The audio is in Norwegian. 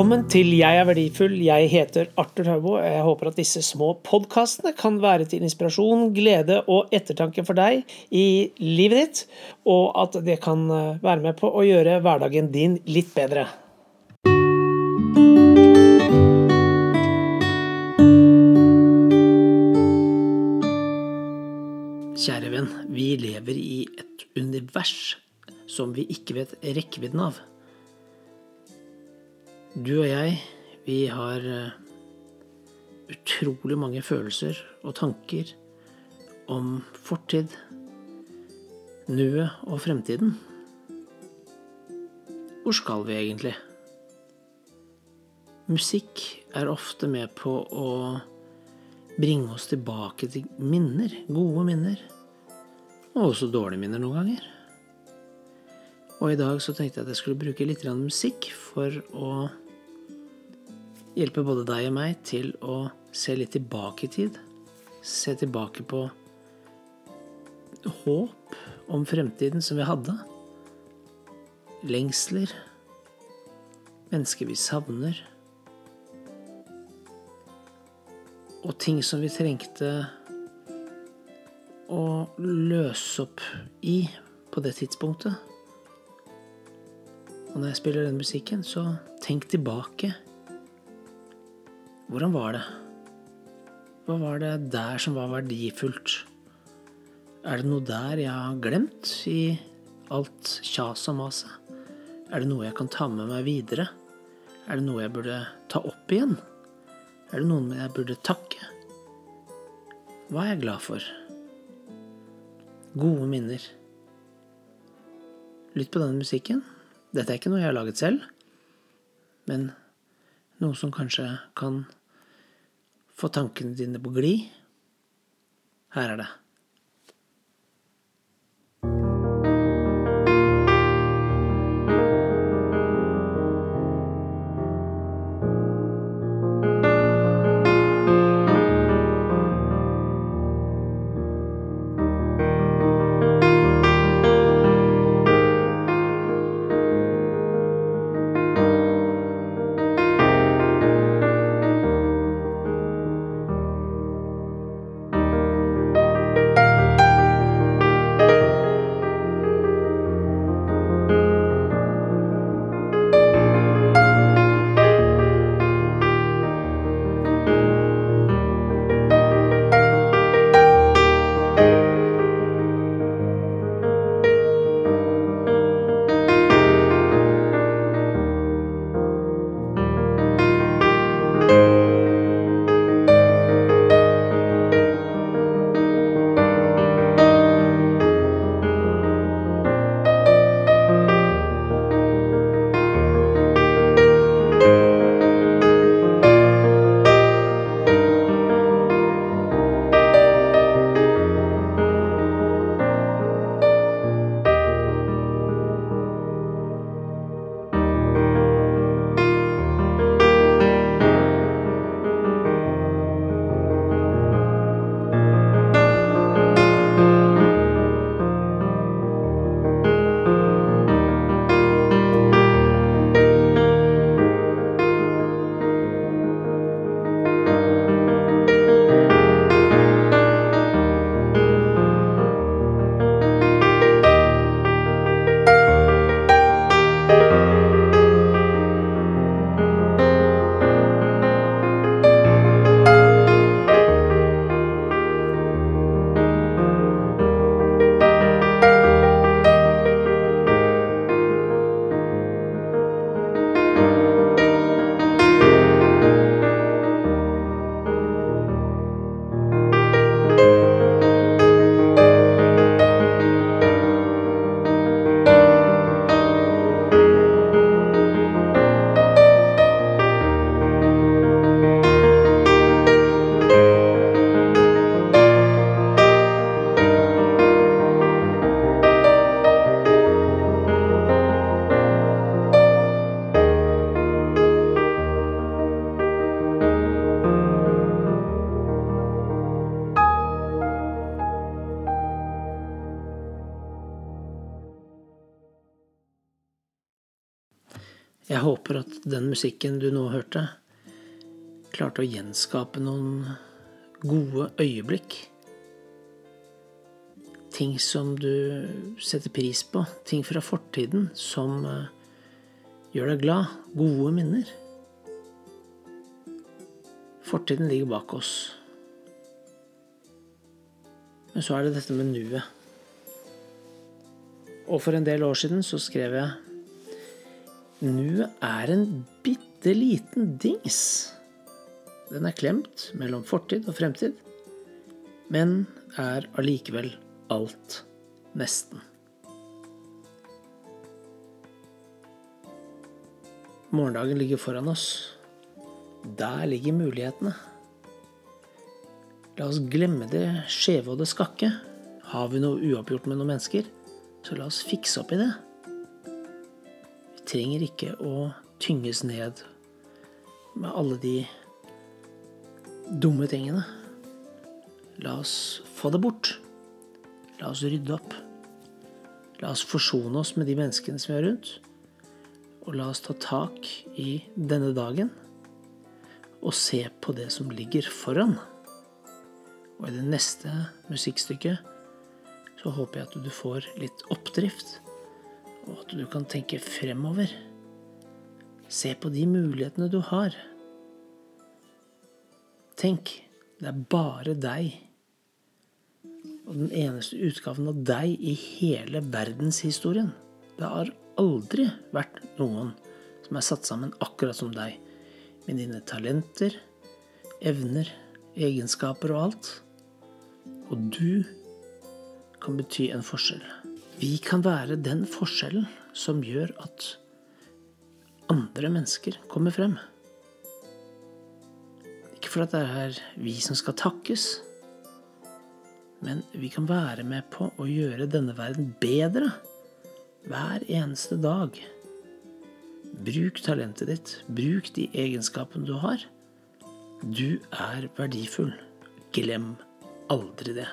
Velkommen til Jeg er verdifull. Jeg heter Arthur Haubo. Jeg håper at disse små podkastene kan være til inspirasjon, glede og ettertanke for deg i livet ditt, og at det kan eh, være med på å gjøre hverdagen din litt bedre. Kjære venn, vi lever i et univers som vi ikke vet rekkevidden av. Du og jeg, vi har eh, utrolig mange følelser og tanker om fortid, nuet og fremtiden. Hvor skal vi egentlig? Musikk er ofte med på å bringe oss tilbake til minner, gode minner, og også dårlige minner noen ganger. Og i dag så tenkte jeg at jeg skulle bruke litt musikk for å hjelpe både deg og meg til å se litt tilbake i tid. Se tilbake på håp om fremtiden som vi hadde. Lengsler. Mennesker vi savner. Og ting som vi trengte å løse opp i på det tidspunktet. Og når jeg spiller den musikken, så tenk tilbake hvordan var det? Hva var det der som var verdifullt? Er det noe der jeg har glemt i alt kjaset og maset? Er det noe jeg kan ta med meg videre? Er det noe jeg burde ta opp igjen? Er det noen jeg burde takke? Hva er jeg glad for? Gode minner. Lytt på denne musikken. Dette er ikke noe jeg har laget selv, men noe som kanskje kan få tankene dine på glid. Her er det. Jeg håper at den musikken du nå hørte, klarte å gjenskape noen gode øyeblikk. Ting som du setter pris på. Ting fra fortiden som eh, gjør deg glad. Gode minner. Fortiden ligger bak oss. Men så er det dette med nuet. Og for en del år siden så skrev jeg Nuet er en bitte liten dings. Den er klemt mellom fortid og fremtid, men er allikevel alt. Nesten. Morgendagen ligger foran oss. Der ligger mulighetene. La oss glemme det skjeve og det skakke. Har vi noe uoppgjort med noen mennesker, så la oss fikse opp i det. Trenger ikke å tynges ned med alle de dumme tingene. La oss få det bort. La oss rydde opp. La oss forsone oss med de menneskene som er rundt. Og la oss ta tak i denne dagen og se på det som ligger foran. Og i det neste musikkstykket så håper jeg at du får litt oppdrift, og at du kan tenke fremover. Se på de mulighetene du har. Tenk, det er bare deg. Og den eneste utgaven av deg i hele verdenshistorien. Det har aldri vært noen som er satt sammen akkurat som deg. Med dine talenter, evner, egenskaper og alt. Og du kan bety en forskjell. Vi kan være den forskjellen som gjør at andre mennesker kommer frem. Ikke for at det er vi som skal takkes, men vi kan være med på å gjøre denne verden bedre hver eneste dag. Bruk talentet ditt. Bruk de egenskapene du har. Du er verdifull. Glem aldri det.